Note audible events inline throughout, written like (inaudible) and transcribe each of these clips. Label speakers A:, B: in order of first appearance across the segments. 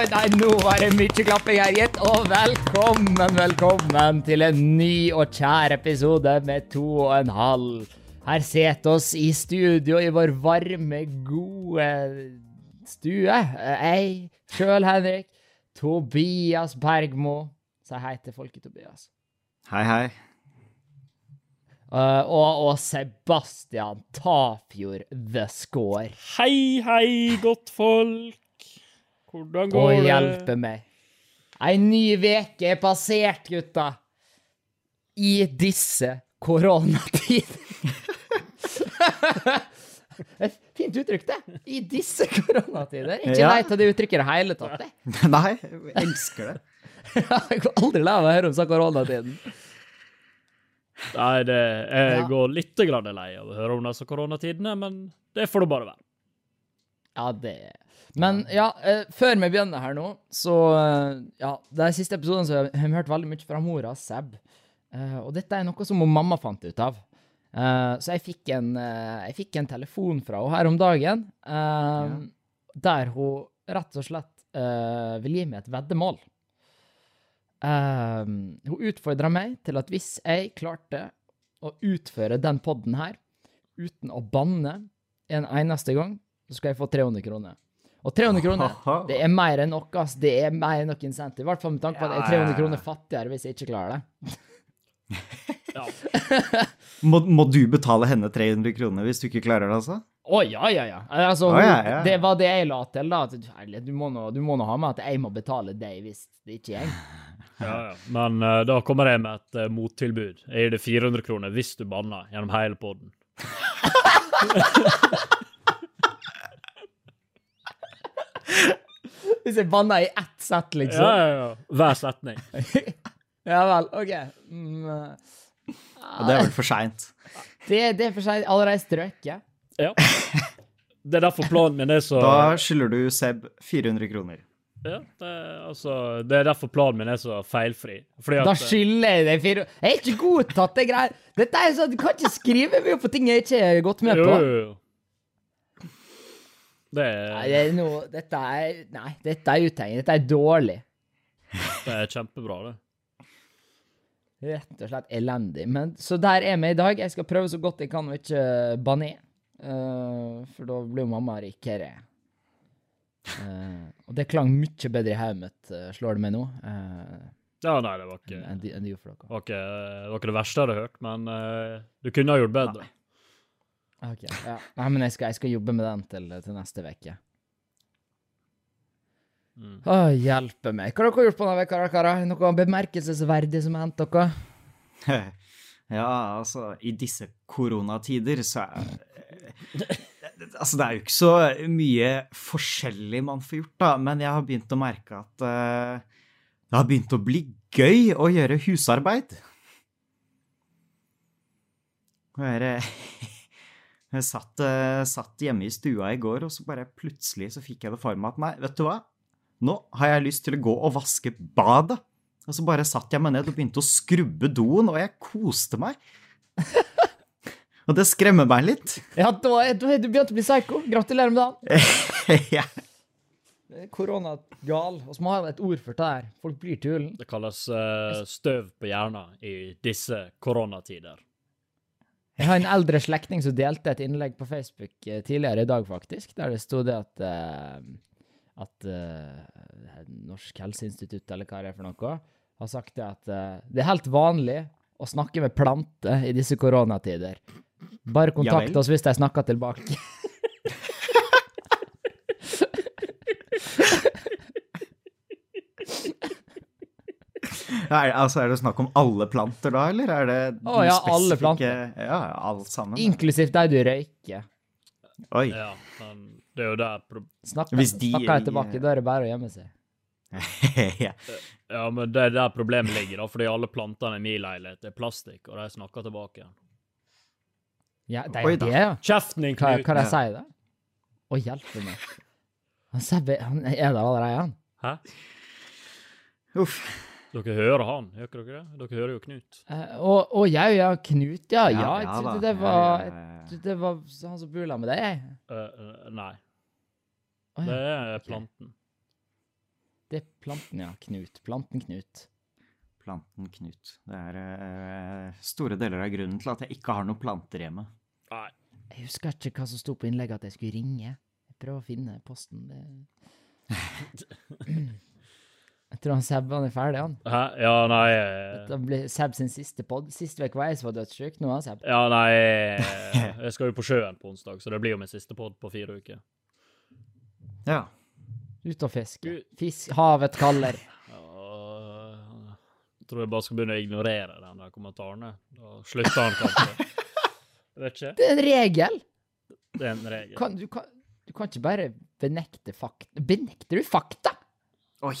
A: Nei, nå var det mye klapping her, gitt. Og velkommen, velkommen til en ny og kjær episode med to og en halv. Her sitter oss i studio i vår varme, gode stue. Jeg sjøl, Henrik. Tobias Bergmo. Si hei til folket, Tobias.
B: Hei, hei.
A: Uh, og, og Sebastian Tafjord The Score.
C: Hei, hei, godtfolk. Hvordan
A: Å
C: går det?
A: hjelpe meg. Ei ny veke er passert, gutta. I disse koronatider. Et Fint uttrykk, det. I disse koronatider. Ikke
B: Ja.
A: lei av det uttrykket i det hele tatt. det. (laughs)
B: Nei, jeg elsker det. (laughs)
A: Jeg går aldri lei av å høre om sånn koronatiden.
C: Nei, det, jeg
A: Ja.
C: går litt lei av å høre om disse koronatidene, men det får det bare være.
A: Ja, det Men ja, eh, før vi begynner her nå, så eh, Ja, de siste episodene så har vi hørt veldig mye fra mora Seb. Eh, og dette er noe som mamma fant ut av. Eh, så jeg fikk en, eh, jeg fikk en telefon fra henne her om dagen, ja. der hun rett og slett eh, vil gi meg et veddemål. Eh, hun utfordra meg til at hvis jeg klarte å utføre den podden her uten å banne en eneste gang, så skal jeg få 300 kroner. Og 300 kroner, det er mer enn nok. ass. Det er mer enn nok insentiv. I hvert fall med tanke på at jeg er 300 kroner fattigere hvis jeg ikke klarer det. (laughs)
C: Ja.
B: Må, må du betale henne 300 kroner hvis du ikke klarer det, altså?
A: Å, ja, ja, ja. Altså,
B: oh, ja, ja.
A: Det var det jeg la til, da. At, herlig, du, må nå, du må nå ha med at jeg må betale deg hvis det ikke går. (laughs)
C: Ja, ja. Men uh, da kommer jeg med et uh, mottilbud. Jeg gir deg 400 kroner hvis du banner gjennom hele poden. (laughs)
A: Hvis jeg banner i ett sett, liksom.
C: Ja, ja, ja. Hver setning. (laughs)
A: Ja vel, OK. Mm,
B: Ja, det er vel for seint.
A: det, det er for seint. allerede strøket.
C: Ja. Det er derfor planen min er så
B: Da skylder du Seb 400 kroner.
C: ja, det, er- altså, det er derfor planen min er så feilfri. Fordi at
A: Da skylder jeg deg fire Jeg er ikke godtatt det greier. Dette er sånn, Du kan ikke skrive mye på ting jeg ikke har gått med på.
C: Jo, jo, jo. Det
A: Nei,
C: er,
A: det er noe Dette er Nei, dette er uthengig. Dette er dårlig.
C: det er kjempebra, det.
A: Rett og slett elendig. Men, så der er vi i dag. Jeg skal prøve så godt jeg kan å ikke banne. Uh, for da blir mamma rikere. Uh, og det klang mye bedre i hodet mitt, uh, slår det meg nå,
C: Ja, nei, det var ikke,
A: en, en, en, det
C: var ikke, det verste jeg hadde hørt, men eh, du kunne ha gjort bedre.
A: Ok, ja. Nei, men jeg skal, jeg skal jobbe med den til, til neste uke.
C: Mm.
A: Å, hjelpe meg. Hva har dere gjort på denne uka, karer? Noe bemerkelsesverdig som har hendt dere? (laughs)
B: Ja, altså, i disse koronatider så er Altså, det er jo ikke så mye forskjellig man får gjort, da, men jeg har begynt å merke at uh, det har begynt å bli gøy å gjøre husarbeid. Å gjøre eh, jeg satt, eh, satt hjemme i stua i går, og så bare plutselig så fikk jeg det for meg at nei, vet du hva? Nå har jeg lyst til å gå og vaske badet. Og så bare satt jeg meg ned og begynte å skrubbe doen, og jeg koste meg. (laughs) og det skremmer meg litt.
A: Ja, da er da er du begynt å bli psycho. Gratulerer med dagen. (laughs)
B: ja.
A: Koronagal. Og så må ha et ord for det her. Folk blir tullen.
C: Det kalles uh, støv på hjernen i disse koronatider.
A: Jeg har en eldre slektning som delte et innlegg på Facebook eh, tidligere i dag, faktisk, der det sto det at eh, at eh, Norsk helseinstitutt, eller hva det er for noe, har sagt det at det er helt vanlig å snakke med planter i disse koronatider. Bare kontakt
B: ja
A: oss hvis de snakker tilbake. (laughs) (laughs)
B: Er, altså, er det snakk om alle planter da, eller er det
A: Å, ja, alle planter.
B: Ja, alt sammen.
A: Inklusivt de du røyker.
B: Oi.
C: Ja, men det er jo der pro
A: Snakker,
B: Hvis de-
A: snakker jeg tilbake, da er det bare å gjemme seg. (laughs)
B: ja.
C: Ja, men det er der problemet ligger, da, fordi alle plantene i min leilighet er plastikk, og de snakker tilbake.
A: Ja,
B: det
A: er det, ja.
C: Kjeften din,
A: Hva,
C: Knut!
A: hva de
B: Ja.
A: sier? Å, hjelpe meg. Han, han er der allerede, han.
C: Hæ?
B: Uff.
C: Dere hører han, gjør dere det? Dere hører jo Knut.
A: Eh, Å jeg ja, ja, Knut, ja. Ja,
B: Ja,
A: jeg trodde det var jeg trodde det var han som bor sammen med deg. jeg.
C: Eh, nei, det er
A: planten.
C: planten.
A: Det er planten, ja. Knut. Planten-Knut.
B: Planten Knut. Det er uh, store deler av grunnen til at jeg ikke har noen planter hjemme.
C: Nei.
A: Jeg husker ikke hva som sto på innlegget at jeg skulle ringe. Jeg prøver å finne posten. Det... (laughs) (clears throat) Jeg tror han Seb han er ferdig, han.
C: Hæ? Ja, nei
A: Det blir Seb sin siste pod. Sist uke var jeg som var dødssyk. Nå er han Seb.
C: Ja, nei eh, Jeg skal jo på sjøen på onsdag, så det blir jo min siste pod på fire uker.
B: Ja.
A: Ut og fiske. Fisk, havet kaller.
C: Ja, jeg tror jeg bare skal begynne å ignorere den der kommentaren. Da slutter han kanskje. (laughs) Jeg vet ikke.
A: Det er en regel!
C: Det er en regel.
A: Kan, du, kan, du kan ikke bare benekte fakta. Benekter du fakta?!
B: Oi!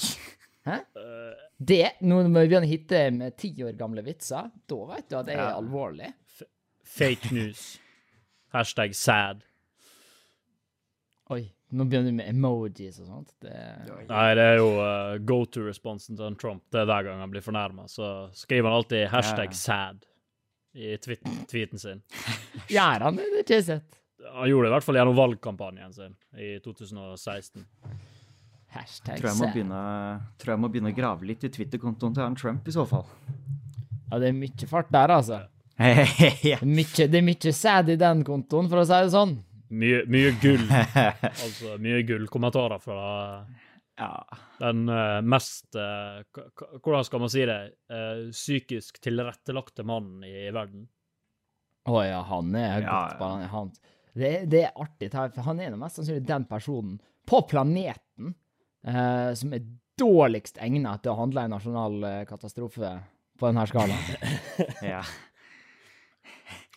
C: Eh,
A: Det, når vi begynner å hitte med ti år gamle vitser, da vet du at det er
B: Ja.
A: alvorlig.
C: fake news. Hashtag sad.
A: Oi, nå begynner du med emojis og sånt. Det,
C: Nei, det er jo uh, go to-responsen til Trump. Det er hver gang han blir fornærma. Så skriver han alltid hashtag
B: Ja.
C: sad i tweet tweeten sin. (laughs)
A: gjør han det? Det har ikke jeg sett.
C: Han gjorde det i hvert fall gjennom valgkampanjen sin i 2016.
A: Hashtag
B: Tror jeg, må begynne, tror jeg må begynne å grave litt i Twitter-kontoen til han Trump i så fall.
A: Ja, det er mye fart der, altså. (laughs)
B: mykje,
A: Det er mye, sad i den kontoen, for å si det sånn.
C: Mye, mye gull. (laughs) Altså mye gullkommentarer fra den uh, mest uh, Hvordan skal man si det? Uh, psykisk tilrettelagte mannen i verden.
A: Å ja, han er
B: Ja,
A: godt på han, han. Det, det er artig, for han er mest sannsynlig den personen på planeten eh, som er dårligst egnet til å handle en nasjonal eh, katastrofe på denne skalaen. (laughs)
B: ja.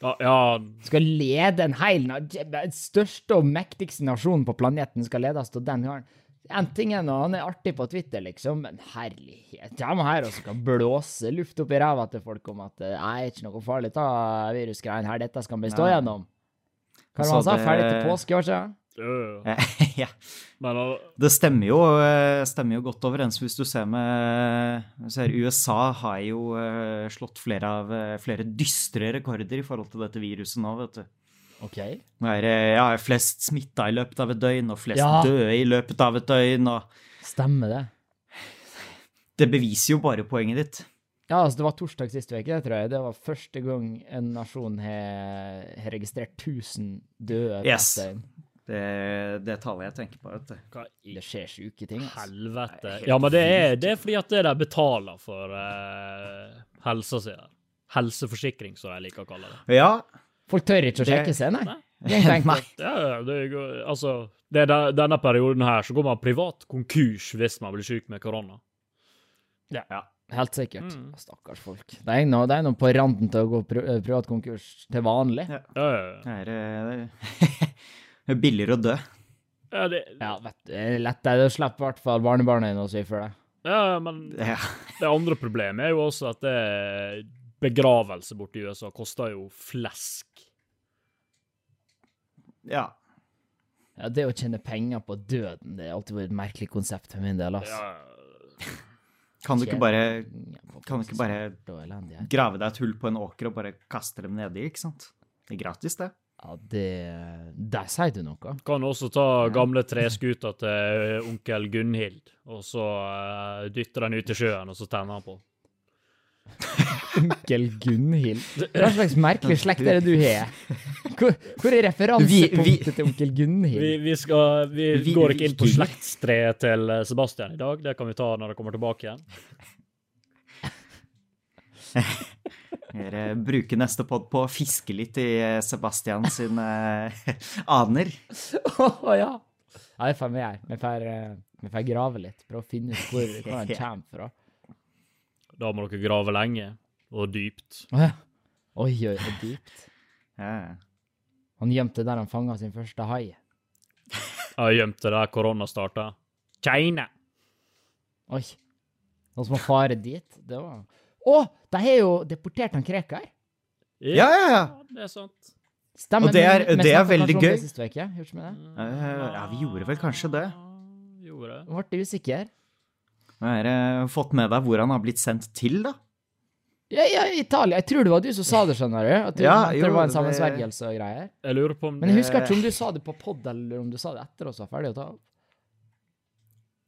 C: Ja, ja
A: Skal lede en hel Den største og mektigste nasjonen på planeten skal ledes av den karen. Ting er noe, han er artig på Twitter, liksom, men herlighet de her også kan blåse luft opp i ræva til folk om at det er ikke noe farlig, ta virusgreiene her, dette skal vi stå gjennom. Hva var det han sa? Ferdig til påske, var ikke det?
C: jo. (laughs)
B: ja.
C: Men uh,
B: Det stemmer jo, eh, stemmer jo godt overens hvis du ser med ser USA har jo eh, slått flere av eh, flere dystre rekorder i forhold til dette viruset nå, vet du.
A: OK.
B: Nå er ja, flest smitta i løpet av et døgn, og flest
A: Ja.
B: døde i løpet av et døgn, og
A: Stemmer det.
B: det beviser jo bare poenget ditt.
A: Ja, altså, det var torsdag sist uke, tror jeg. Det var første gang en nasjon har registrert 1000 døde
B: Yes. Det, det tallet jeg tenker på, vet du.
C: hva i
A: Det skjer sjuke ting, altså.
C: helvete?
B: Nei,
C: Ja, men det er, det er fordi at det de betaler for uh, helsa si. der. Helseforsikring, som jeg liker å kalle det.
B: Ja,
A: Folk tør ikke å
B: Det-
A: sjekke seg, nei.
C: Nei.
A: Det er
B: Nei. (laughs)
C: Ja, ja, det er, altså, det er den- denne perioden her så går man privat konkurs hvis man blir syk med korona.
A: Helt sikkert.
C: Mm.
A: Stakkars folk. De er nå, de er nå på randen til å gå pri eh, privat konkurs til vanlig.
B: Ja.
C: Ja, ja, ja.
B: det er, eh, (laughs) det er billigere å dø.
C: ja, det,
A: Ja, vet er lettere det. Du slipper i hvert fall barnebarnet ditt å si for deg.
C: ja, men
B: Ja.
C: det andre problemet er jo også at det begravelse borte i USA koster jo flesk.
B: ja.
A: Ja, det å tjene penger på døden, det har alltid vært et merkelig konsept for min del, altså.
C: Ja,
B: Kan du ikke bare kan du ikke bare grave deg et hull på en åker og bare kaste dem nedi, ikke sant? Det er gratis, det.
A: Ja, det Der sier du noe.
C: Kan også ta gamle treskuta til onkel Gunhild, og så uh, dytte den ut i sjøen, og så tenner han på. (laughs)
A: Onkel Gunhild. Hva slags merkelig slekt er det du har? Hvor, hvor er referansepunktet til onkel Gunhild?
C: Vi, vi, skal, vi,
B: Vi-
C: går ikke inn på slektstreet til eh, Sebastian i dag. Det kan vi ta når det kommer tilbake igjen. (laughs)
B: Dere bruker neste pod på å fiske litt i eh, Sebastian sin eh, aner. (laughs)
A: Å ja. Ja, det får vi gjøre. Vi får, eh, vi får grave litt, prøve å finne ut hvor, hvor han (laughs) kommer fra.
C: Da må dere grave lenge og dypt.
A: Å ja. Oi, oi, oi, dypt. (laughs)
B: Ja.
A: Han gjemte der han fanga sin første hai.
C: Jeg gjemte der korona starta. Kina!
A: Oi. Noen som har fare dit? Det var Å! De har jo deportert han Krekar.
B: ja, ja, ja.
C: Det er sant.
A: Stemmer.
B: Og det er-
A: men
B: det er veldig gøy. Eh, ja, vi gjorde vel kanskje det.
C: Gjorde
A: ble usikker.
B: Har dere fått med deg hvor han har blitt sendt til, da?
A: Ja, ja, Italia. Jeg tror det var du som sa det, skjønner du. At du
B: Ja, jo,
A: det var en sammensvergelse og greier.
C: Jeg lurer på om det...
A: Men jeg husker ikke om du sa det på pod, eller om du sa det etter oss var ferdig å ta opp.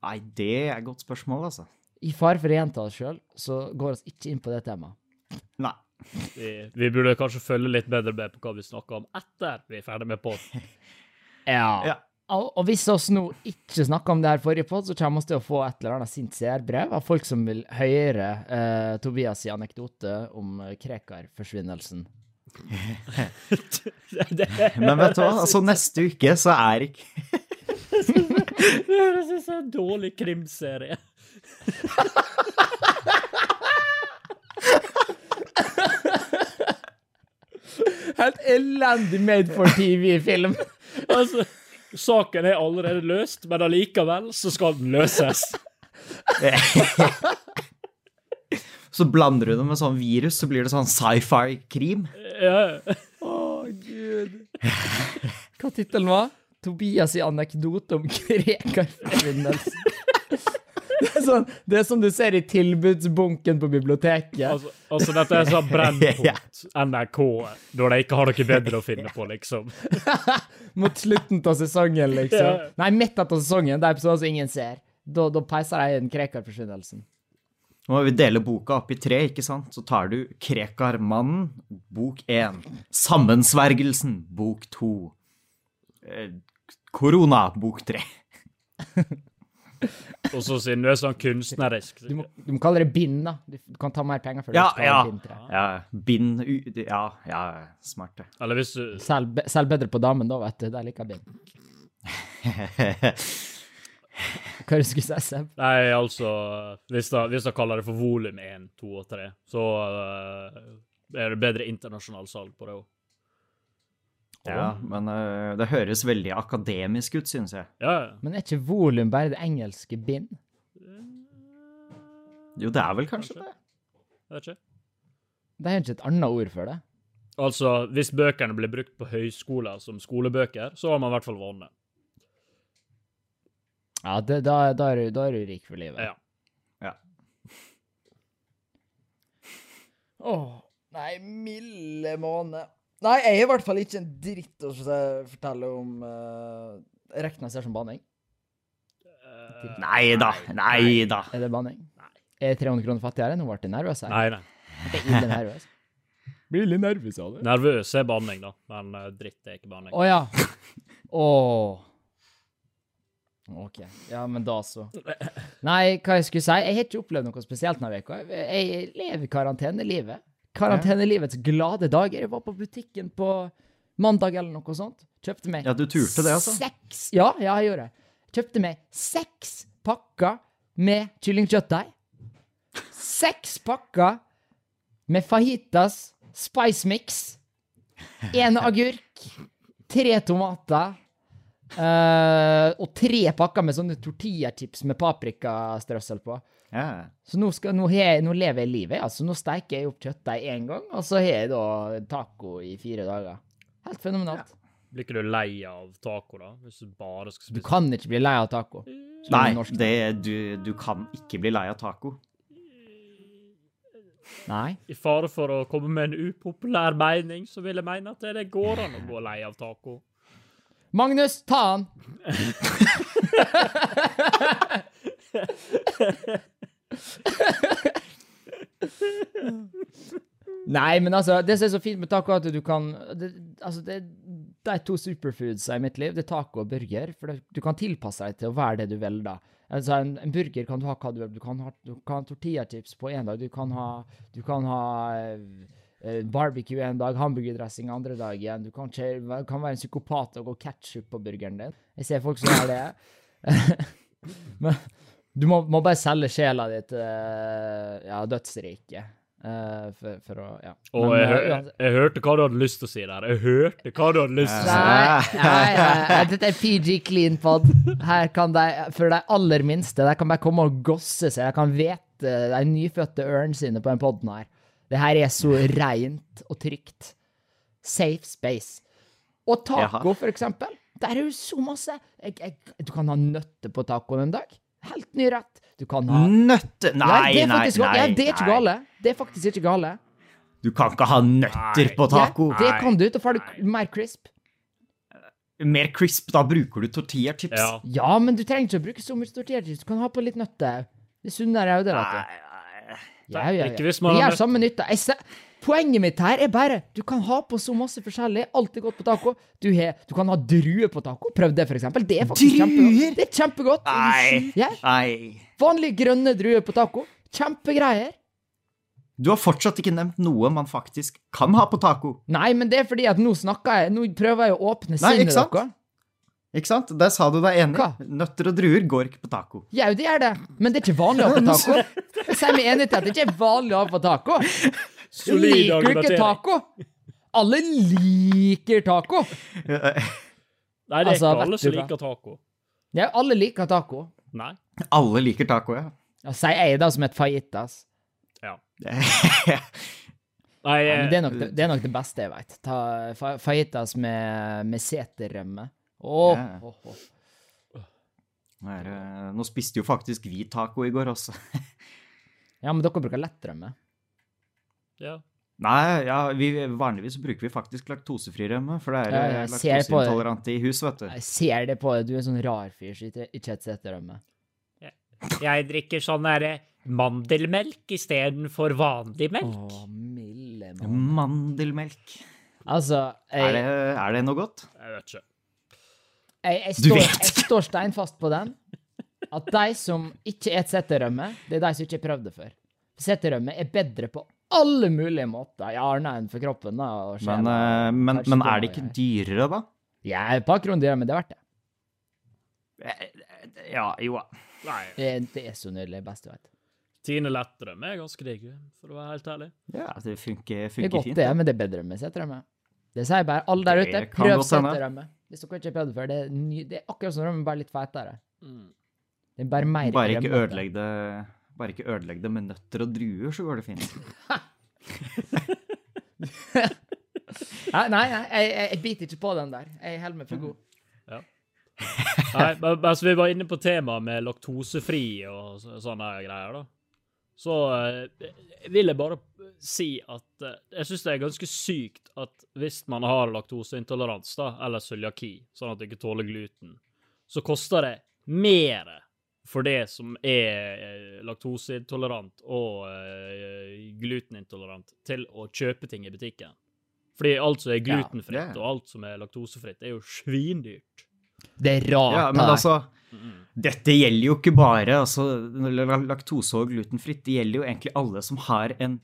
B: Nei, det er et godt spørsmål, altså.
A: I fare for å gjenta oss sjøl, så går vi ikke inn på det temaet.
B: Nei.
C: Vi, vi burde kanskje følge litt bedre med på hva vi snakker om etter vi er ferdig med podden. (laughs)
A: Ja.
B: Ja.
A: Og, og hvis oss nå ikke snakker om det her forrige pod, så kommer vi til å få et eller annet sint seerbrev av folk som vil høre eh, Tobias' anekdote om eh, Krekar-forsvinnelsen. (laughs)
B: Men vet du hva, altså neste uke så er ikke (laughs)
C: det høres ut som en dårlig krimserie. (laughs)
A: Helt elendig made for TV-film. (laughs)
C: Altså, saken er allerede løst, men allikevel så skal den løses. (laughs)
B: Så blander du det med sånn virus, så blir det sånn sci-fi-krim.
C: Ja.
A: Å, gud. Hva tittelen var? Tobias' i anekdote om Krekar-forsvinnelsen. Det er, sånn, det er som du ser i tilbudsbunken på biblioteket.
C: Altså, altså, dette er sånn Brennpunkt, (laughs) NRK, når de ikke har noe bedre å finne på, liksom. (laughs)
A: Mot slutten av sesongen, liksom. Nei, midt av sesongen. Det er episoder som ingen ser. Da, da peiser de inn Krekar-forsvinnelsen.
B: Nå må vi dele boka opp i tre, ikke sant? Så tar du Krekar-mannen, bok én. Sammensvergelsen, bok to. Eh, Korona, bok tre. (laughs)
C: Og så siden du er sånn kunstnerisk
A: Du må, du må kalle det bind, da. Du, kan ta mer penger for det.
B: Ja,
A: kaller
B: ja.
A: bind.
B: Ja, bind Ja, ja, smart det.
C: Eller hvis du
A: selv, selv, bedre på damen, da, vet du. Der liker jeg bind. (laughs) Hva er det du skulle si, Seb?
C: Nei, altså Hvis de, kaller det for volum 1, 2 og 3, så uh, er det bedre internasjonal salg på det òg.
B: Ja, men uh, det høres veldig akademisk ut, synes jeg.
C: Ja, ja.
A: Men er ikke volum bare det engelske bind?
B: Jo, det er vel kanskje det.
C: Vet ikke.
A: Det er ikke et annet ord for det.
C: Altså, hvis bøkene blir brukt på høyskoler som skolebøker, så har man i hvert fall vunnet.
A: Ja, det, da, da, er du, da er du rik for livet.
C: Ja. ja.
A: Åh, nei, milde måne. Nei, jeg er i hvert fall ikke en dritt å fortelle om uh, Rekna ser som banning.
B: Nei da, nei da.
A: Er det banning? Er 300 kroner fattigere? Nå ble jeg nervøs her.
C: Nei, nei.
A: Ille nervøs. (laughs) Blir litt nervøs av det.
C: Nervøs er banning, da, men uh, dritt er ikke banning.
A: Å ja. Oh. OK. Ja, men da så. Nei, hva jeg skulle si? Jeg har ikke opplevd noe spesielt denne uka. Jeg jeg lever karantenelivet. Karantenelivets glade dager. Jeg var på butikken på mandag eller noe sånt. Kjøpte meg
B: Ja, du turte det, altså?
A: seks Ja, ja, jeg gjorde det. Kjøpte meg seks pakker med kyllingkjøttdeig. Seks pakker med fajitas spice mix. En agurk. Tre tomater. Uh, og tre pakker med sånne tortillachips med paprikastrøssel på.
B: Ja.
A: Så nå, skal, nå, jeg, nå lever jeg livet. altså Nå steiker jeg opp kjøttdeig én gang, og så har jeg da taco i fire dager. Helt fenomenalt.
C: Blir ikke du lei av taco, da? Hvis du bare skal
A: Du kan ikke bli lei av taco.
B: Nei, det, du, du kan ikke bli lei av taco.
A: Nei.
C: I fare for å komme med en upopulær mening, så vil jeg mene at det går an å gå lei av taco.
A: Magnus, ta han! (laughs) (laughs) Nei, men altså, det som er så fint med taco, er at du kan det, Altså, det, det er to superfoods i mitt liv. Det er taco og burger. For det, du kan tilpasse deg til å være det du vil, da. Altså, en, en burger kan du ha hva du vil. Du kan ha, du kan ha tortillachips på én dag. Du kan ha, du kan ha eh, barbecue en dag, hamburgerdressing andre dag igjen. Du kan, kan være en psykopat og gå ketchup på burgeren din. Jeg ser folk som gjør det. (laughs) Men du må, må bare selge sjela di til eh, ja, dødsriket. Uh, for, for å Ja.
C: Og
A: Men,
C: jeg, hør,
A: jeg,
C: jeg hørte hva du hadde lyst til å si der. Jeg hørte hva du hadde lyst til å si.
A: Nei, nei, nei, dette er PG Clean Pod. Her kan de, for de aller minste, de kan bare komme og gosse seg. De kan vete de nyfødte ørene sine på den poden her. Det her er så reint og trygt. Safe space. Og taco,
B: Jaha.
A: for eksempel. Der er jo så masse. Jeg, jeg, du kan ha nøtter på tacoen en dag. Helt ny rett. Du kan ha
B: Nøtter
A: Nei,
B: Nei,
A: det er
B: nei,
A: faktisk,
B: nei.
A: ja, det er ikke
B: nei.
A: gale. Det er faktisk ikke gale.
B: Du kan ikke ha nøtter
C: Nei.
B: på taco.
A: Ja, det kan du. Da får du mer crisp.
B: mer crisp. Da bruker du tortillachips.
C: Ja.
A: Ja, men du trenger ikke å bruke så mye tortillachips. Du kan ha på litt nøtter. Det er sunnere òg, det, vet du.
B: Nei, nei.
A: Ja, ja,
C: Ikke hvis man har
A: gjør
C: nøtt-
A: samme nytta. Jeg ser, poenget mitt her er bare du kan ha på så masse forskjellig. Alt er godt på taco. Du, he, du kan ha druer på taco. Prøv det, for eksempel. Det er faktisk
B: Druer?
A: kjempegodt. Det er kjempegodt.
B: Nei.
A: Ja.
B: Nei.
A: Vanlige grønne druer på taco. Kjempegreier.
B: Du har fortsatt ikke nevnt noe man faktisk kan ha på taco.
A: Nei, men det er fordi at nå snakker jeg Nå prøver jeg å åpne sinnet deres.
B: Ikke sant? Der sa du deg enig.
A: Hva?
B: Nøtter og druer går ikke på taco.
A: Ja, det gjør det. Men det er ikke vanlig å ha på taco. Jeg (laughs) sier meg enig til at det ikke er vanlig å ha på taco. Du
C: Solid
A: liker jo ikke taco. Alle liker taco. (laughs)
C: Nei, det er
A: Altså,
C: ikke alle som liker taco.
A: Ja, alle liker taco.
C: Nei.
B: Alle liker taco, ja.
A: Ja, sier jeg da som et fajitas.
C: Ja.
B: ja. (laughs)
C: Nei,
A: Ja, men det, er
C: eh,
A: nok det, det er nok det beste jeg vet. Fa fajitas med, med seterrømme. Oh,
B: Ja.
A: oh, oh.
B: Nå, er nå spiste jo faktisk vi taco i går også. (laughs)
A: Ja, men dere bruker lettrømme.
C: Ja.
B: Nei, ja, vi, vanligvis bruker vi faktisk laktosefri rømme, for det er
A: Ja, jeg det.
B: laktoseintolerante i hus, vet du.
A: Jeg ser det på deg. Du er en sånn rar fyr som ikke et seterrømme.
C: Jeg drikker sånn derre mandelmelk istedenfor vanlig
A: Å, milde mann.
B: Mandelmelk.
A: Altså,
B: Er det, er det noe godt?
C: Jeg vet ikke.
A: jeg, jeg,
B: Du
A: står,
B: vet.
A: jeg står steinfast på den. At de som ikke et setterømme, det er de som ikke har prøvd det før. Setterømme er bedre på alle mulige måter. Ja, annet enn for kroppen, da.
B: Men,
A: uh,
B: men, men er det ikke dyrere, da?
A: Ja, et par kroner dyrere, men det er verdt det.
B: Ja, jo da.
A: Det det er så nydelig. Best du vet.
C: Tine lettrøm er ganske digg, for å være helt ærlig.
B: Ja, det funker,
A: Det er godt,
B: fint.
A: det, men det er bedre med seterrømme. Det sier jeg bare. Alle der ute, prøv seterømme. Hvis dere ikke har prøvd det før. Det er, ny, det er akkurat som rømme, bare litt fetere.
C: Mm.
A: Det er bare mer
B: Bare ikke ødelegg det bare ikke ødelegg det med nøtter og druer, så går det fint. (laughs)
A: Nei, nei, jeg, jeg, biter ikke på den der. Jeg holder meg for god.
C: Nei, men altså, vi var inne på temaet med laktosefri og sånne greier, da, så eh, vil jeg bare si at eh, jeg syns det er ganske sykt at hvis man har laktoseintolerans, da, eller cøliaki, sånn at du ikke tåler gluten, så koster det mer for det som er eh, laktoseintolerant og eh, glutenintolerant, til å kjøpe ting i butikken. Fordi alt som er glutenfritt
B: Ja.
C: og alt som er laktosefritt, er jo svindyrt.
A: Det er rart.
B: Ja, men altså Dette gjelder jo ikke bare altså, laktose og glutenfritt. Det gjelder jo egentlig alle som har en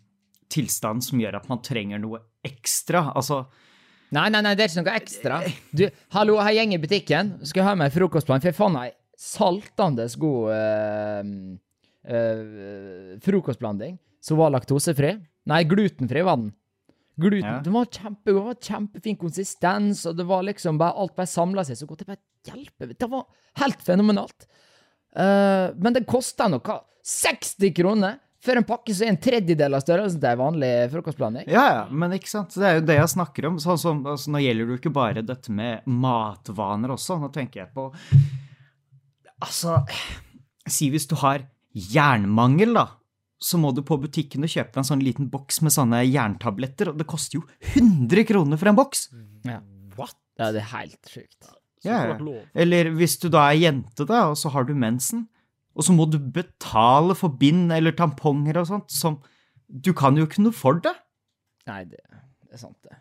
B: tilstand som gjør at man trenger noe ekstra. Altså,
A: Nei, nei, nei, det er ikke noe ekstra. Du, hallo, her går i butikken. Skal jeg ha meg frokostplan? For jeg saltandes god eh, eh, frokostblanding som var laktosefri. Nei, glutenfri var den. Gluten,
B: Ja.
A: Den var kjempegod, var kjempefin konsistens, og det var liksom bare, alt bare samla seg så godt. Det bare hjelper. Det var helt fenomenalt. Uh, men det kosta noe 60 kroner for en pakke som er en tredjedel av størrelsen til ei vanlig frokostblanding.
B: ja, ja, men ikke sant? Det er jo det jeg snakker om. Sånn som, altså, nå gjelder det jo ikke bare dette med matvaner også. Nå tenker jeg på Altså, si hvis du har jernmangel, da. Så må du på butikken og kjøpe en sånn liten boks med sånne jerntabletter, og det koster jo 100 kroner for en boks!
A: Ja.
C: What?
A: Ja, det er helt sjukt.
B: Ja, ja. Eller hvis du da er jente, da, og så har du mensen, og så må du betale for bind eller tamponger og sånt, som Du kan jo ikke noe for det.
A: Nei, det, det er sant, det.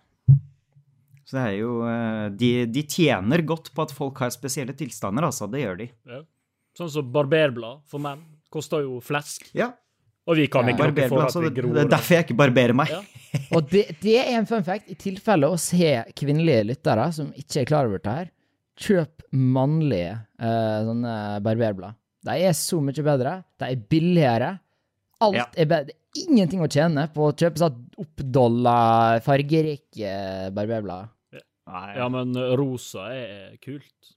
B: Så det er jo eh, de, de tjener godt på at folk har spesielle tilstander, altså. Det gjør de.
C: Ja. Sånn som barberblad for menn koster jo flesk.
B: Ja.
C: Og vi kan
A: Ja.
C: ikke noe for at vi gror.
B: det er derfor jeg ikke barberer meg.
C: Ja. (laughs)
A: Og det, det er en fun fact. I tilfelle oss har kvinnelige lyttere som ikke er klar over det her, kjøp mannlige uh, sånne barberblad. De er så mye bedre. De er billigere. Alt
B: Ja.
A: er bedre. Ingenting å tjene på å kjøpe sånn oppdolla, fargerike barberblad.
B: Nei.
C: Ja, men rosa er kult.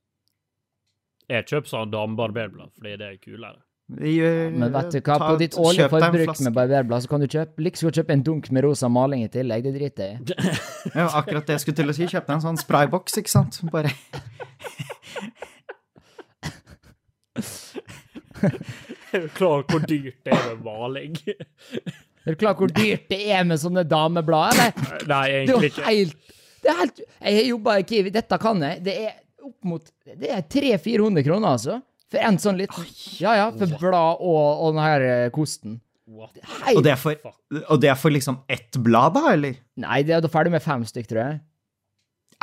C: Jeg kjøper sånn damebarberblad fordi det er kulere.
B: Ja,
A: Men vet du hva, på ditt årlige forbruk med barberblad, så kan du kjøpe like så kjøpe en dunk med rosa maling i tillegg. Det driter jeg i. (laughs)
B: Ja, akkurat det jeg skulle til å si. Kjøp deg en sånn sprayboks, ikke sant? Bare (laughs)
C: er du klar hvor dyrt det er med maling.
A: Er du klar hvor dyrt det er med sånne dameblad, eller?
C: Nei,
A: Det er jo helt Det er helt Jeg har jobba i Kiwi, dette kan jeg. Det er opp mot Det er 300-400 kroner, altså. For en sånn liten Ja, ja, for blad og, og den her eh, kosten. Hei!
B: Og det, er for, og det er for liksom ett blad, da, eller?
A: Nei, det er da ferdig med fem stykk, tror jeg.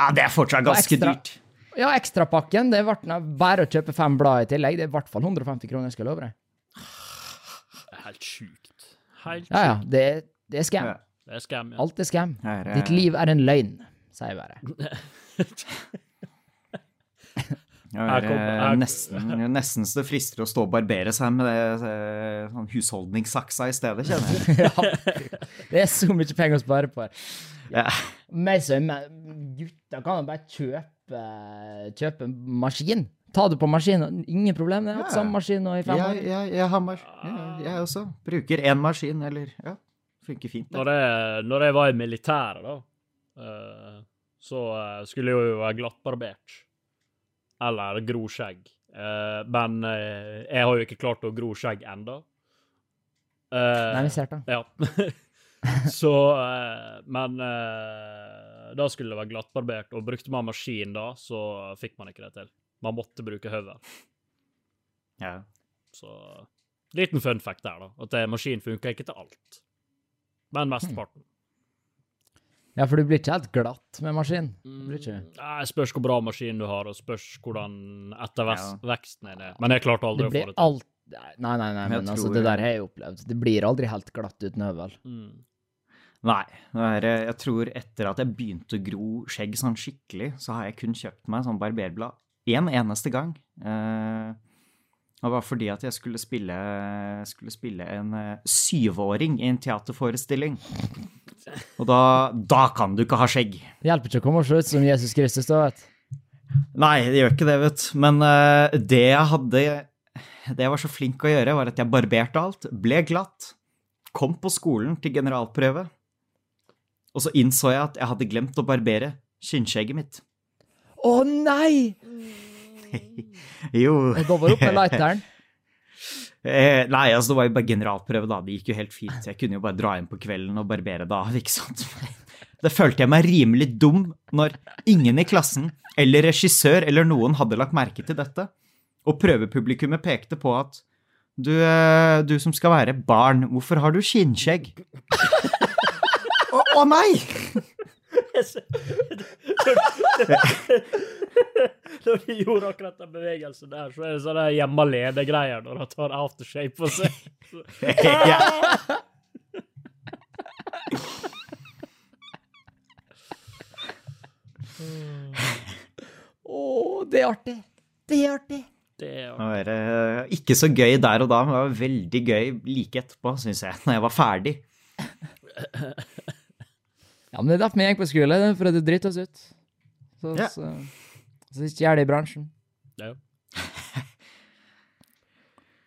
B: Ja, det er fortsatt ganske
A: ekstra.
B: dyrt.
A: Ja, ekstrapakken. Det ble bare å kjøpe fem blad i tillegg. Det er i hvert fall 150 kroner, skal jeg love deg.
C: Det er helt sjukt. Helt sjukt.
A: Ja, ja. Det, det er scam.
B: Ja.
C: Det er skam, ja.
A: Alt er scam. Ditt liv er en løgn, sier (laughs) jeg bare.
C: Jeg
B: er nesten, nesten så det frister å stå og barbere seg med det eh, sånn husholdningssaksa i stedet, kjenner jeg. (laughs)
A: ja, det er så mye penger å spare på.
B: Ja.
A: Meg som gutta kan jo bare kjøpe, kjøpe en maskin. Ta det på maskin. Ingen problem. Jeg har hatt
B: Ja.
A: samme maskin nå i fem år.
B: Jeg, jeg, jeg har mas jeg, jeg også. Bruker én maskin, eller Ja, funker fint. det.
C: Når jeg, når jeg var i militæret, da, eh, så eh, skulle jeg jo være glattbarbert. Eller gro skjegg. Eh, men eh, jeg har jo ikke klart å gro skjegg ennå.
A: Nei, vi ser det.
C: Ja. (laughs) så Men eh, da skulle det være glattbarbert, og brukte man maskin da, så fikk man ikke det til. Man måtte bruke høvel.
B: Ja.
C: Så liten fun fact der, da. At maskin funker ikke til alt. Men mesteparten.
A: Ja, for du blir ikke helt glatt med maskin. Du blir ikke.
C: Nei, spørs hvor bra maskin du har, og spørs hvordan etterveksten er det. Men jeg klarte aldri
A: Det
C: å få det til.
A: alt Nei, nei, nei,
B: Men
A: altså, det der har jeg opplevd. Det blir aldri helt glatt uten høvel.
C: Mm.
B: Nei. er, eh, jeg tror etter at jeg begynte å gro skjegg sånn skikkelig, så har jeg kun kjøpt meg sånn barberblad én en eneste gang. Eh, det var fordi at jeg skulle spille, skulle spille en eh, syvåring i en teaterforestilling. Og da, da kan du ikke ha skjegg.
A: Det hjelper ikke å komme og se ut som Jesus Kristus, da, vet.
B: Nei, det gjør ikke det, vet du. Men uh, det jeg hadde Det jeg var så flink å gjøre, var at jeg barberte alt, ble glatt, kom på skolen til generalprøve, og så innså jeg at jeg hadde glemt å barbere kinnskjegget mitt.
A: Å nei! (laughs)
B: Jo
A: Og da opp med lighteren. (laughs)
B: eh, Nei, altså det var jo bare generalprøve, da. Det gikk jo helt fint. Jeg kunne jo bare dra inn på kvelden og barbere det av, (laughs) ikke sant. Da følte jeg meg rimelig dum når ingen i klassen eller regissør eller noen hadde lagt merke til dette. Og prøvepublikummet pekte på at du, eh, du som skal være barn, hvorfor har du kinnskjegg? Å å nei! (laughs)
C: Når de gjorde akkurat den bevegelsen der, så er det sånne hjemme alene-greier når han tar aftershave på seg.
A: Å, oh, det er artig. Det er artig.
C: Det er
B: Det var uh, ikke så gøy der og da, men det var veldig gøy like etterpå, syns jeg, når jeg var ferdig.
A: Ja, men det er derfor vi gikk på skole, for det driter oss ut. Så,
B: Ja.
A: så, så det i bransjen.
C: Ja. (laughs)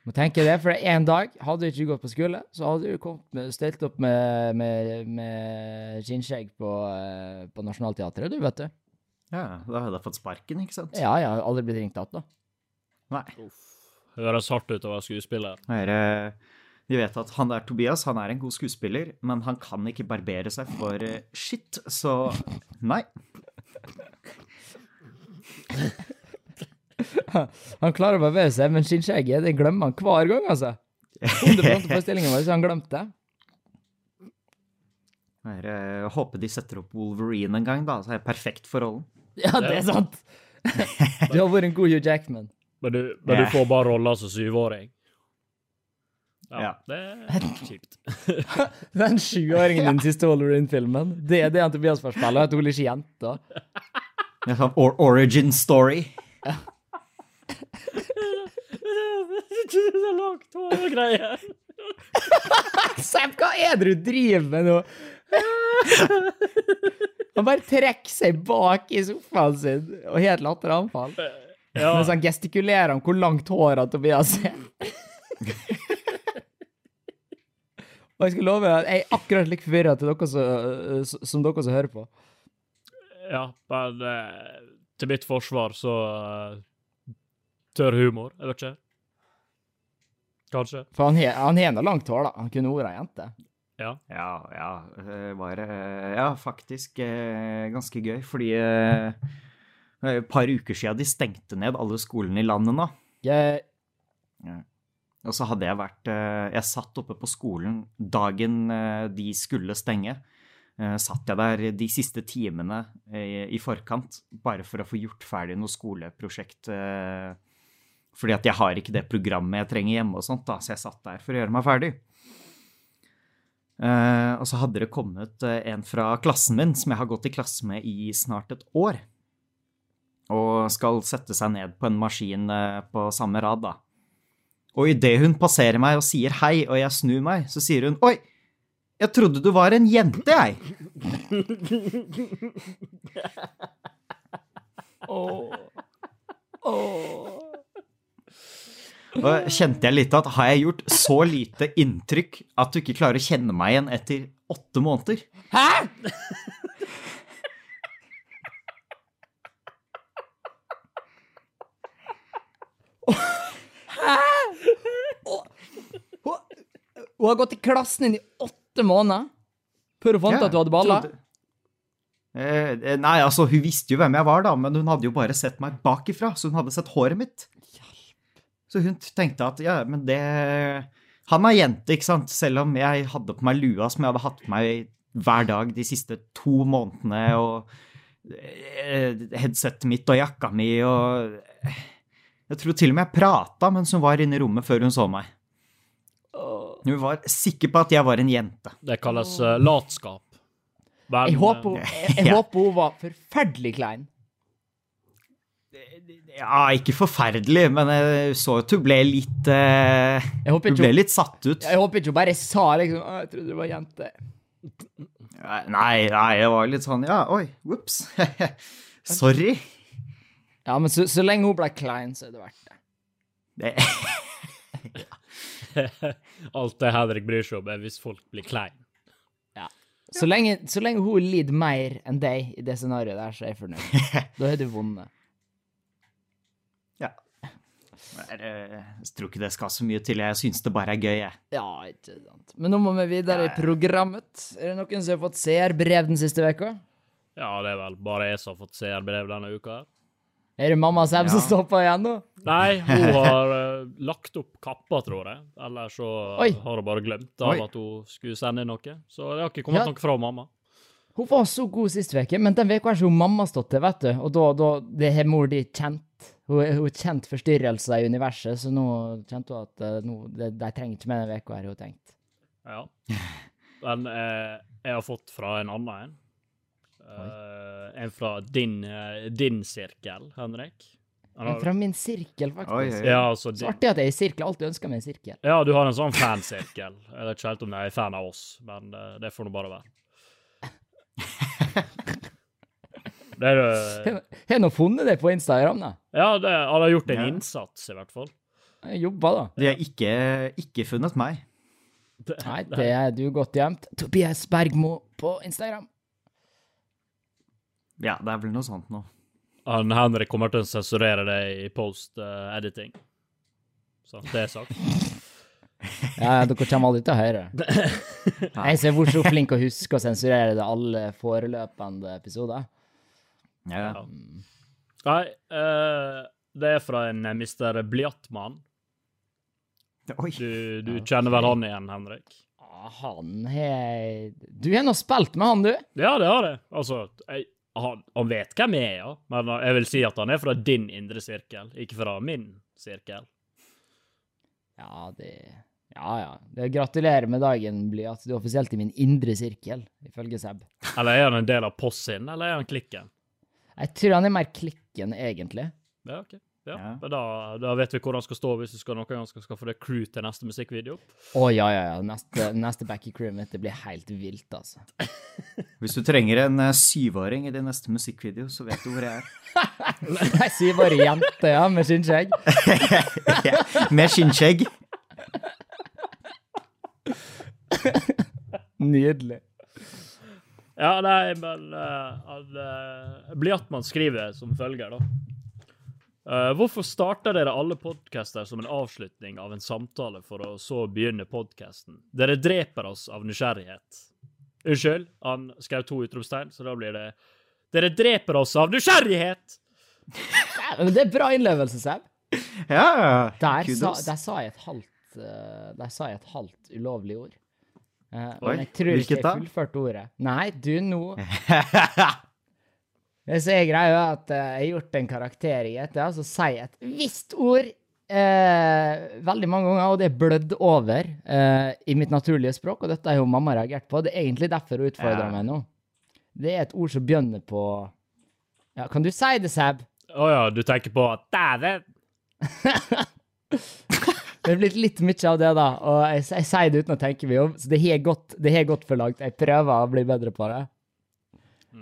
A: Må tenke det, for en dag hadde du ikke gått på skole, så hadde du kommet med, stelt opp med, med, med skinnskjegg på, eh, på Nationaltheatret, du vet du.
B: Ja, Da hadde jeg fått sparken, ikke sant?
A: Ja, jeg har aldri blitt ringt igjen, da.
B: Nei.
C: Høres hardt ut å være skuespiller.
B: Her, er, eh, De vet at han der Tobias han er en god skuespiller, men han kan ikke barbere seg for skitt, shit, så nei. (laughs)
A: Han klarer å bevege seg, men skinnskjegget det glemmer han hver gang, altså. 100 av forestillingen vår, så han glemte det.
B: Eh, Jeg håper de setter opp Wolverine en gang, da, så er det perfekt for rollen.
A: Ja, det er sant. (laughs) Du har vært en god Hugh Jackman.
C: Men du, men du får bare rolla som syvåring. Ja,
B: Ja.
C: det er (laughs) kjipt.
A: Den sjuåringen i den siste Wolverine-filmen, det er det han Tobias får spille, at hun ikke er
B: jente. Er sånn or origin story. (laughs)
C: Det er langt hår og greier. (laughs)
A: Sepp, hva er det du driver med nå? Han bare trekker seg bak i sofaen sin og har et latteranfall.
C: Ja,
A: Mens han gestikulerer om hvor langt hår han Tobias er. Og jeg skal love deg at jeg er akkurat like forvirra som dere som hører på.
C: Ja men eh, til mitt forsvar så eh, Tørr humor, jeg vet ikke. Kanskje.
A: For han har han har langt hår, da. Han kunne vært ei jente.
C: Ja.
B: Ja, ja. Det var eh, ja, faktisk ganske gøy, fordi Det et par uker siden de stengte ned alle skolene i landet nå.
A: Jeg,
B: Og så hadde jeg vært Jeg satt oppe på skolen dagen de skulle stenge. Eh, Satt jeg der de siste timene i i forkant, bare for å få gjort ferdig noe skoleprosjekt. eh, Fordi at jeg har ikke det programmet jeg trenger hjemme, og sånt da, så jeg satt der for å gjøre meg ferdig. Eh, og så hadde det kommet eh, en fra klassen min, som jeg har gått i klasse med i snart et år. Og skal sette seg ned på en maskin eh, på samme rad, da. Og idet hun passerer meg og sier hei, og jeg snur meg, så sier hun Oi, jeg trodde du var en jente, jeg. Og kjente jeg litt at har jeg gjort så lite inntrykk at du ikke klarer å kjenne meg igjen etter åtte måneder?
A: Hæ?! Hæ?! Hun- har gått i klassen din i åtte måneder før hun fant
B: Ja,
A: at du hadde baller?
B: Eh, eh, nei, altså, hun visste jo hvem jeg var, da, men hun hadde jo bare sett meg bakifra, så hun hadde sett håret mitt. Så hun tenkte at ja, men det Han er jente, ikke sant? Selv om jeg hadde på meg lua som jeg hadde hatt på meg hver dag de siste to månedene, og eh, headsetet mitt og jakka mi og Jeg tror til og med jeg prata mens hun var inne i rommet før hun så meg. Hun var sikker på at jeg var en jente.
C: Det kalles uh, latskap. Vel,
A: Jeg håper, (laughs) jeg, jeg
B: Ja.
A: håper hun var forferdelig klein.
B: Ja, ikke forferdelig, men jeg så at hun ble litt
A: uh,
B: Hun ble litt satt ut.
A: jeg håper ikke hun bare sa liksom «Å, Jeg trodde du var jente.
B: Nei, nei, jeg var litt sånn Ja, oi, ops. (laughs) Sorry.
A: Ja, men så, så lenge hun ble klein, så er det verdt det.
B: Det, (laughs) (laughs)
C: Alt det Henrik bryr seg om, er hvis folk blir klein.
A: Så lenge, så lenge hun lider mer enn deg i det scenarioet der, så er jeg fornøyd. (laughs) Da er du vunnet.
B: ja. Jeg, eh, jeg tror ikke det skal så mye til. Jeg syns det bare er gøy, jeg.
A: Ja, ikke sant. Men nå må vi videre i programmet. Er det noen som har fått seerbrev den siste veka?
C: Ja, det er vel bare jeg som har fått seerbrev denne uka. her.
A: Er det mamma Seb som på igjen nå?
C: Nei, hun (laughs) har uh, lagt opp kappa, tror jeg. Eller så
A: Oi.
C: har hun bare glemt av
B: Oi.
C: at hun skulle sende inn noe. Så det har ikke kommet
A: Ja.
C: noe fra mamma.
A: Hun var så god sist uke, men den uka har ikke mamma stått til, vet du. Og da, da det har mor di kjent. Hun har kjent forstyrrelser i universet, så nå kjente hun at eh, nå, de, de trenger ikke mer denne uka, har hun tenkt.
C: Ja. Men eh, jeg har fått fra en annen en. Eh, en fra din, eh, din sirkel, Henrik. Har-
A: fra min sirkel, faktisk.
B: Oi, oi.
C: Ja, altså,
A: Så artig at jeg er i sirkel. Alltid ønska meg en sirkel.
C: ja, du har en sånn fansirkel. Jeg vet ikke helt om de er fan av oss, men eh, det får nå bare være. (laughs) Det er, eh,
A: Har nå funnet det på Instagram, da?
C: ja, det, han har gjort en
B: Ja.
C: innsats, i hvert fall.
A: Jeg jobba, da.
B: De har ikke, ikke funnet meg.
A: Nei, (laughs) det er du godt gjemt. Tobias Bergmo på Instagram.
B: Ja, det er vel noe sånt nå.
C: Han Henrik kommer til å sensurere det i post-editing. Så det er sagt. (laughs)
A: Ja, dere kommer aldri til å høre det. (laughs) Jeg ser hvor så flink å huske å sensurere det alle foreløpende episoder.
B: Ja.
C: Ja. Nei, uh, det er fra en mister Mr. Du, du kjenner vel han igjen, Henrik?
A: Han har Du har nå spilt med han, du?
C: Ja, det har jeg. Altså, jeg, han, han vet hvem jeg er, ja. Men jeg vil si at han er fra din indre sirkel, ikke fra min sirkel.
A: Ja, det Ja, ja. Det gratulerer med dagen, Blyat. Du er offisielt i min indre sirkel, ifølge Seb.
C: Eller er han en del av Possin, eller er han klikken?
A: Jeg tror han er mer klikken, egentlig.
C: Ja, ok. Ja,
B: Ja.
C: da, da vet vi hvor han skal stå hvis vi skal noen gang skal skaffe det crew til neste musikkvideo.
A: Å, ja, ja, ja. Neste, neste back i crewet mitt, det blir helt vilt, altså. (laughs)
B: Hvis du trenger en eh, syvåring i din neste musikkvideo, så vet du hvor jeg er. (laughs)
A: Ei syvårig jente, ja, med skinnskjegg. (laughs)
B: ja, med skinnskjegg.
A: Nydelig.
C: Ja, nei, men uh, han, uh, man skriver som følger, da. Eh, hvorfor starter dere alle podcaster som en avslutning av en samtale for å så begynne podcasten? Dere dreper oss av nysgjerrighet. Unnskyld, han skrev to utropstegn, så da blir det Dere dreper oss av nysgjerrighet! (laughs)
A: men det er bra innlevelse, Seb.
B: Ja, ja.
A: Der sa, der sa jeg et halvt eh, Der sa jeg et halvt ulovlig ord. Uh,
B: Oi,
A: men jeg tror ikke jeg fullførte ordet. Nei, du, nå (laughs) Det som er greia, er at eh, jeg har gjort en karakter i GTA, som sier et visst ord eh, veldig mange ganger, og det er blødd over eh, i mitt naturlige språk, og dette har jo mamma reagert på. Det er egentlig derfor hun utfordrer
B: Ja.
A: meg nå. Det er et ord som begynner på Ja, kan du si det, Seb?
C: Å ja, du tenker på Dæven! (laughs)
A: Det er blitt litt mye av det, da. Og jeg, jeg sier det uten å tenke meg om, så det har gått for langt. Jeg prøver å bli bedre på det.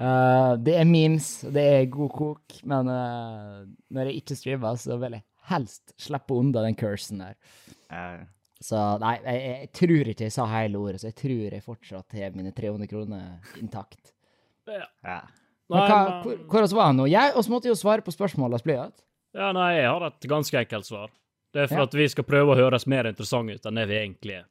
A: Eh, det er memes, det er god kok, men uh, når jeg ikke streamer, så vil jeg helst slippe unna den cursen der.
B: Uh.
A: Så nei, jeg, jeg tror ikke jeg sa hele ordet, så jeg tror jeg fortsatt har mine 300 kroner intakt.
B: ja.
A: Men hva, hvor, hvor var han nå? Jeg også måtte jo svare på spørsmålet hans.
C: Ja, nei, jeg har et ganske enkelt svar. Det er for
A: Ja.
C: at vi skal prøve å høres mer interessante ut enn det vi egentlig er.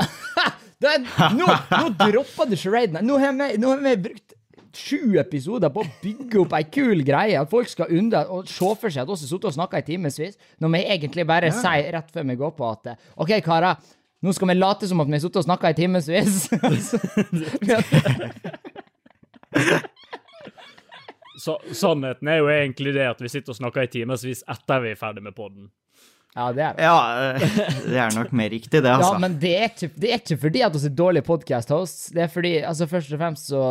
C: (laughs)
A: Det er, nå, nå dropper du charaden. Nå nå har vi brukt sju episoder på å bygge opp ei kul greie. At folk skal unne og se for seg at vi har sittet og snakka i timevis, når vi egentlig bare sier rett før vi går på at OK, karer. Nå skal vi late som at vi har sittet og snakka i timevis. (laughs)
C: Så, sannheten er jo egentlig det at vi sitter og snakker i timevis etter vi er ferdig med podden.
A: Ja, det er det.
B: ja, eh, det er nok mer riktig, det, altså.
A: Ja, men det er ikke, det er ikke fordi at vi er dårlige podkast-hosts. Det er fordi, altså først og fremst så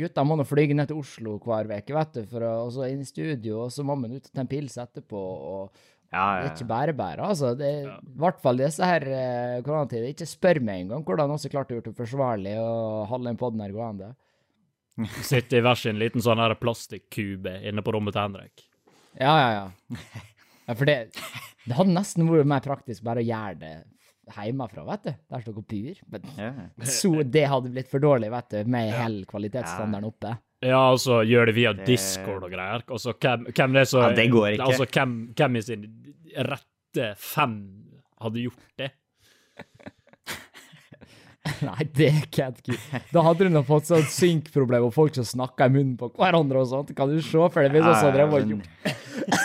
A: Gutta må nå fly ned til Oslo hver uke, vet du, for å, og så inn i studio, og så må man ut og ta en pils etterpå. og
B: ja,
A: Det
B: ja,
A: er ikke bare bare, altså. Det ja. i hvert fall disse her eh, koronatider. Ikke spør meg engang hvordan vi klarte klart å gjøre det forsvarlig og holde den podden her gående.
C: Sitte i hver sin liten sånn plastikkube inne på rommet til Henrik.
A: Ja, ja, ja. Ja for det, det hadde nesten vært mer praktisk bare å gjøre det hjemmefra, vet du. Der står og. Men så det hadde blitt for dårlig, vet du, med hele kvalitetsstandarden oppe.
C: Ja, og så gjør det via
B: Det-
C: Discord og greier. Altså, hvem, hvem det er så
B: Ja, det går ikke.
C: Altså, hvem, hvem i sin rette fem hadde gjort det? (laughs)
A: Nei, det kan jeg ikke. Da hadde du nå fått sånn synkproblem og folk som snakka i munnen på hverandre og sånt. Kan du se for deg hvis vi hadde drevet og gjort
B: Men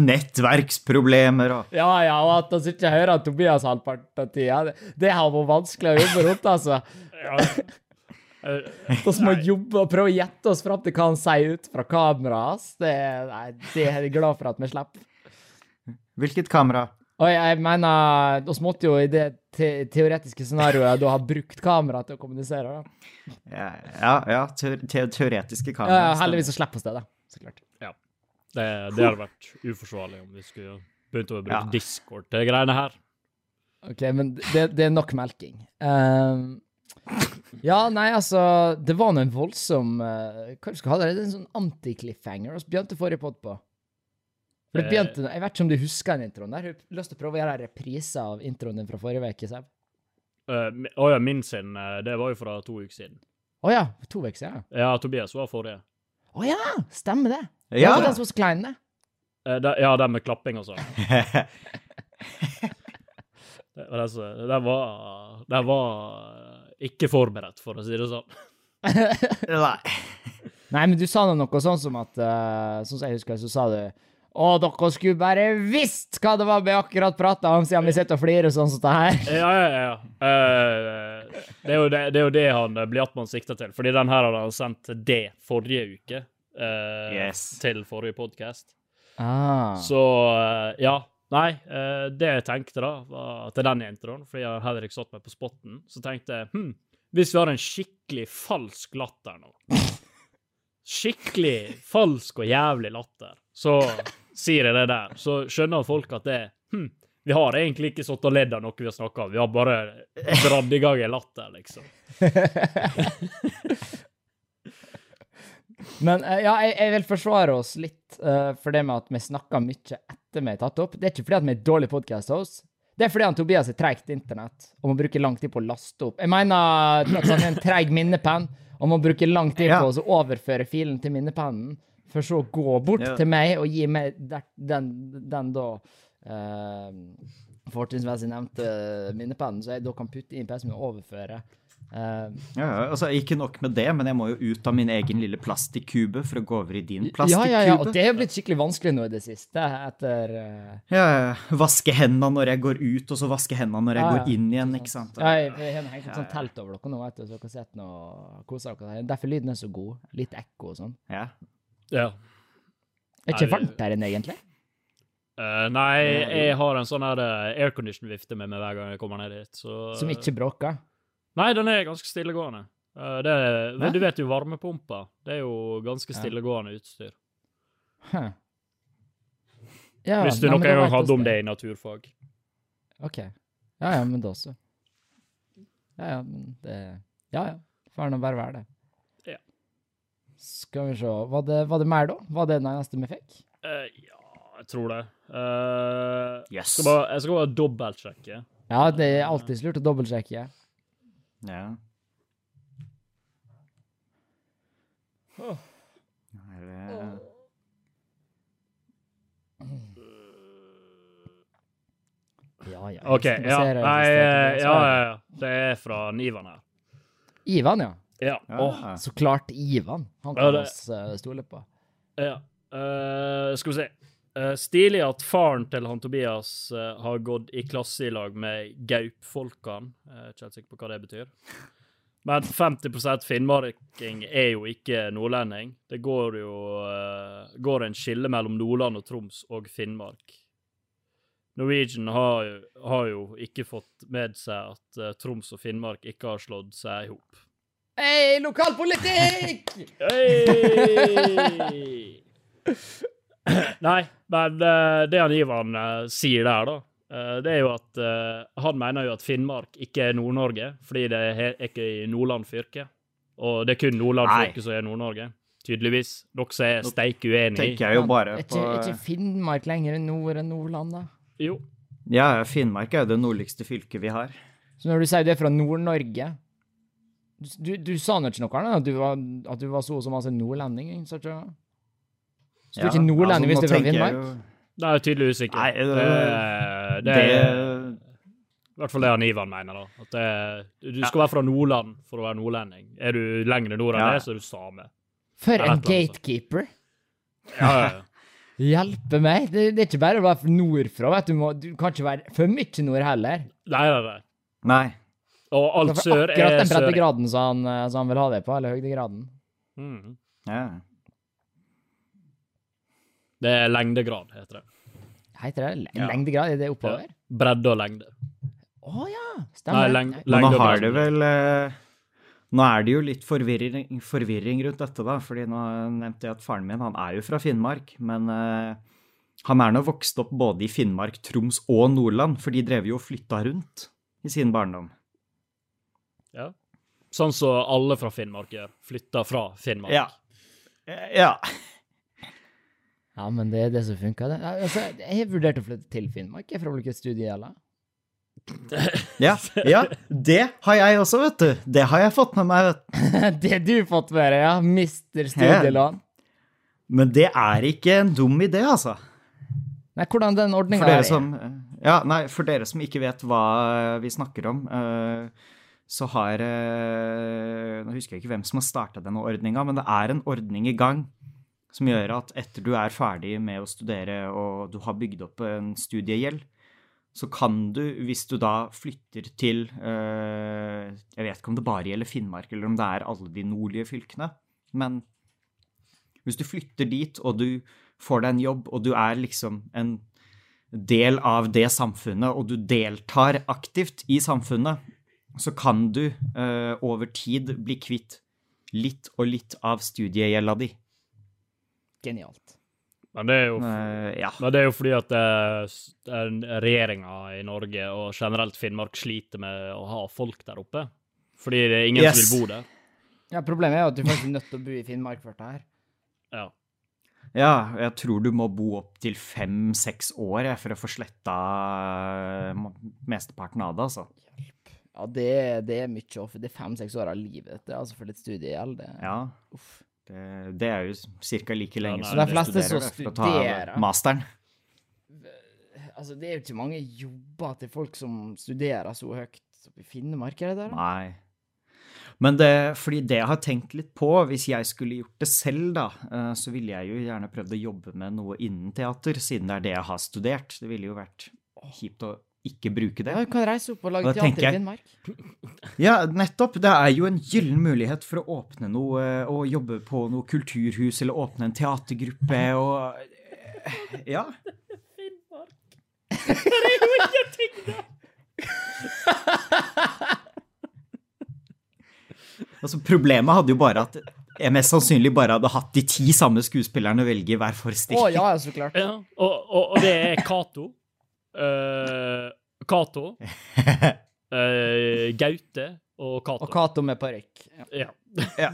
B: Nettverksproblemer og
A: Ja, ja, og at vi ikke hører Tobias halvparten av tida. Det, det har vært vanskelig å jobbe rundt, altså.
C: Ja. Eh,
A: Vi må jobbe og prøve å gjette oss fram til hva han sier ut fra kameraet hans. Det, nei, det er jeg glad for at vi slipper.
B: Hvilket kamera?
A: Og jeg mener, vi måtte jo i det te teoretiske scenarioet da ha brukt kamera til å kommunisere. da.
B: Ja, ja, ja te teoretiske kamera.
A: ja, heldigvis så slipper vi det, da. Så klart.
C: Det, det hadde vært uforsvarlig om vi skulle begynt å bruke
B: Ja.
C: Discord til greiene her.
A: OK, men det, det er nok melking. Ehm, ja, nei, altså Det var nå en voldsom uh, Hva skal du kalle det? Det er en sånn anti-cliffhanger. Vi begynte forrige pod på. For det
C: Eh.
A: begynte, Jeg vet ikke om du husker den introen der? Jeg har lyst til å prøve å gjøre en reprise av introen din fra forrige uke. Seb.
C: Eh, mi- Å ja, min sin, det var jo fra to uker siden.
A: Å ja, to uker siden. ja.
C: Ja, Tobias var forrige.
A: Å ja, stemmer det. Det
B: Ja!
A: var den som var så klein, det.
C: Eh, det- Ja, den med klapping og sånn. (laughs) Det var, det var, det var ikke forberedt, for å si det sånn. (laughs) (laughs)
B: Nei.
A: Nei, men du sa noe sånn som at uh, Sånn som jeg husker, så sa du Å, dere skulle bare visst hva det var vi akkurat prata om, siden vi sitter og flirer sånn som det her.
C: Ja, ja, ja. Uh, det, er jo det, det er jo det han eh, Bliatmann sikter til, fordi den her hadde han sendt det forrige uke. Eh,
B: Yes.
C: Til forrige podkast.
A: Ah.
C: Så eh, ja. Nei, eh, det jeg tenkte da, var til den introen, fordi jeg heller ikke satt meg på spotten, så tenkte jeg hm, hvis vi har en skikkelig falsk latter nå Skikkelig falsk og jævlig latter, så sier jeg det der. Så skjønner folk at det hm, vi har egentlig ikke satt og ledd av noe vi har snakka om, vi har bare dratt i gang en latter, liksom. (laughs)
A: Men eh, ja, jeg, jeg vil forsvare oss litt uh, for det med at vi snakka mye etter vi er tatt opp. Det er ikke fordi at vi er dårlig podcast-host. Det er fordi han Tobias er treigt internett og må bruke lang tid på å laste opp. Jeg mener at han er en treig minnepenn og må bruke lang tid på å overføre filen til minnepennen, for så å gå bort
B: Ja.
A: til meg og gi meg den, den da uh, fortrinnsmessig nevnte minnepennen, så jeg da kan putte inn PC-en og overføre Uh,
B: ja, altså Ikke nok med det, men jeg må jo ut av min egen lille plastikkube for å gå over i din plastikkube.
A: ja, ja, ja, og det er blitt skikkelig vanskelig nå i det siste, etter uh,
B: Ja, ja. Vaske hendene når jeg går ut, og så vaske hendene når jeg
A: Ja, ja.
B: går inn igjen, ikke sant?
A: Ja, jeg har hengt et sånt telt over dere nå, vet du, så dere sett noe koser dere. Derfor lyden er så god. Litt ekko og sånn.
B: Ja.
C: Ja.
A: Er ikke varmt her inne, egentlig?
C: Uh, nei, jeg har en sånn aircondition-vifte med meg hver gang jeg kommer ned dit, så
A: Som ikke bråker?
C: Nei, den er ganske stillegående. Eh, det er, du vet jo varmepumpa. Det er jo ganske stillegående utstyr.
A: Huh. Ja,
C: Hvis du
A: nei,
C: noen gang hadde om det i naturfag.
A: OK. Ja ja, men da så. Ja ja, men det Ja ja. Får nå bare være det.
C: Ja.
A: Skal vi se. Var det, var det mer, da? Var det den eneste vi fikk?
C: Uh, ja, jeg tror det. Uh,
B: Yes.
C: skal bare, jeg skal bare dobbeltsjekke.
A: Ja, det er alltid lurt å dobbeltsjekke.
B: Ja. Her, eh,
A: Ja ja.
C: OK. Ja, nei, ja, ja, ja. Det er fra Ivan her.
A: Ivan, ja.
C: Ja.
B: Ja.
A: Åh, så klart Ivan. Han kan
C: vi
A: ja, eh, stole på.
C: ja. Uh, skal vi se. Eh, stilig at faren til han Tobias uh, har gått i klasse i lag med gaupfolkene. Er ikke helt sikker på hva det betyr. Men 50% finnmarking er jo ikke nordlending. Det går jo uh, går en skille mellom Nordland og Troms og Finnmark. Norwegian har jo, har jo ikke fått med seg at Troms og Finnmark ikke har slått seg i hop.
A: Hei, lokalpolitikk!
C: Hei! (laughs) (clears throat) Nei, men eh, det han Ivan eh, sier der, da, eh, det er jo at han mener jo at Finnmark ikke er Nord-Norge, fordi det er ikke i Nordland fylke. Og det er kun Nordland fylke som er Nord-Norge, tydeligvis. Dere som er steik uenig i.
B: tenker jeg jo bare
A: Er
B: på
A: ikke, er ikke Finnmark lenger nord enn Nordland, da?
C: Jo.
B: Ja, Finnmark er jo det nordligste fylket vi har.
A: Så når du sier du er fra Nord-Norge du, du, du sa ikke noe annet at du var, at du var så som altså nordlending? Så, ikke? Så du er
B: Ja,
A: ikke nordlending
B: altså,
A: hvis du er fra Finnmark?
B: jo-
C: Nei, tydeligvis ikke.
B: Nei,
C: det,
B: det-
C: det,
B: Det,
C: er i hvert fall det han Ivan mener, da. At det, du skal være fra Nordland for å være nordlending. Er du lenger nord enn
B: Ja.
C: det, så er du same.
A: For en gatekeeper!
C: Ja, ja, ja. (laughs)
A: Hjelpe meg! Det, det er ikke bare å være nordfra, vet du. Må, du kan ikke være for mye nord heller.
C: Nei, nei, nei.
B: Nei.
C: Og alt
A: For
C: sør
A: akkurat
C: er
A: den
C: sør.
A: breddegraden som han, han vil ha det på, eller høydegraden.
C: Mm.
B: Ja.
C: Det er lengdegrad, heter det.
A: Heter det
C: Ja.
A: lengdegrad? Er det oppover?
C: Bredde og lengde.
A: Å ja!
C: Nei,
A: Stemmer.
C: leng
B: Men nå har det vel eh, Nå er det jo litt forvirring, forvirring rundt dette, da. fordi nå nevnte jeg at faren min han er jo fra Finnmark. Men eh, han er nå vokst opp både i Finnmark, Troms og Nordland, for de drev jo og flytta rundt i sin barndom.
C: Ja. Sånn som alle fra Finnmark gjør. Flytta fra Finnmark.
B: Ja. Eh, Ja.
A: Ja, men det er det som funker. Det. Altså, jeg har vurdert å flytte til Finnmark fra for å bli
B: Ja, ja, det har jeg også, vet du. Det har jeg fått med meg, vet du. (laughs)
A: det du har fått med deg, ja. Mister studielån.
B: Men det er ikke en dum idé, altså.
A: Nei, hvordan den ordninga er.
B: som Ja, nei, for dere som ikke vet hva vi snakker om, eh, så har eh, Nå husker jeg ikke hvem som har starta denne ordninga, men det er en ordning i gang som gjør at etter du er ferdig med å studere og du har bygd opp en studiegjeld, så kan du, hvis du da flytter til eh, Jeg vet ikke om det bare gjelder Finnmark, eller om det er alle de nordlige fylkene, men hvis du flytter dit, og du får deg en jobb, og du er liksom en del av det samfunnet, og du deltar aktivt i samfunnet, så kan du eh, over tid bli kvitt litt og litt av studiegjelda di.
A: Genialt.
C: Men det er jo
B: Nei, ja.
C: Men det er jo fordi at eh, regjeringa i Norge og generelt Finnmark sliter med å ha folk der oppe. Fordi det er ingen
B: Yes.
C: som vil bo der.
A: Ja, Problemet er jo at du faktisk er nødt til å bo i Finnmark for dette her.
C: Ja.
B: ja, jeg tror du må bo opptil fem-seks år jeg, for å få sletta eh, mesteparten av det, altså.
A: Ja, det, det er mye. Det er fem-seks år av livet dette, altså for litt studiegjeld.
B: Ja.
A: Uff.
B: Det, det er jo ca. like lenge
C: nei,
B: som du studerer det, for å ta masteren.
A: Altså, det er jo ikke mange jobber til folk som studerer så høyt oppe i Finnmark, er det der?
B: Nei. Men det, fordi det jeg har tenkt litt på, hvis jeg skulle gjort det selv, da, eh, så ville jeg jo gjerne prøvd å jobbe med noe innen teater, siden det er det jeg har studert. Det ville jo vært kjipt å ikke bruke det.
A: Ja, du kan reise opp og lage teater i
B: jeg-
A: Finnmark.
B: Ja, nettopp. Det er jo en gyllen mulighet for å åpne noe, og jobbe på noe kulturhus, eller åpne en teatergruppe, og Ja. (laughs) Altså, problemet hadde jo bare at jeg mest sannsynlig bare hadde hatt de ti samme skuespillerne å velge i hver
A: Å ja, så klart.
C: Ja, og, og, og det er Cato. Uh, Cato. (laughs) eh, Gaute og Cato.
A: Og Cato med parykk. Ja.
C: Ja.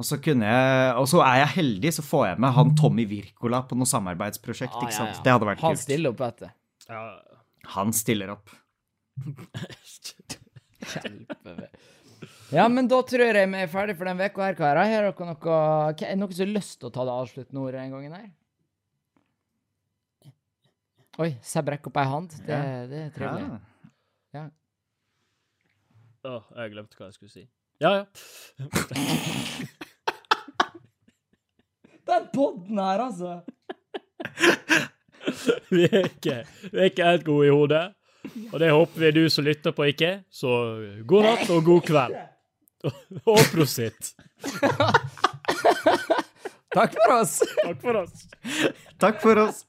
B: Og så, kunne jeg, og så er jeg heldig, så får jeg med han Tommy Wirkola på noe samarbeidsprosjekt.
A: Ah,
B: ikke
A: ja,
B: sant?
A: ja.
B: Det hadde vært
A: Han
B: kult.
A: stiller opp etter.
C: Ja.
B: Han stiller opp.
A: Kjempe. Ja, men da tror jeg vi er ferdig for den uka her, karer. Har dere noe, noen som har lyst til å ta det avsluttende ordet en gang her? Oi, jeg rekker opp ei hand. Det, det er trivelig.
B: Ja.
C: Åh, jeg glemte hva jeg skulle si. Ja, ja. (laughs)
A: Den podden her, altså! (laughs)
C: Vi er ikke, vi er ikke helt gode i hodet. Og det håper vi du som lytter på, ikke er. Så god natt og god kveld. (laughs) Og prosit.
A: Takk for oss!
C: Takk for oss.
B: Takk for oss.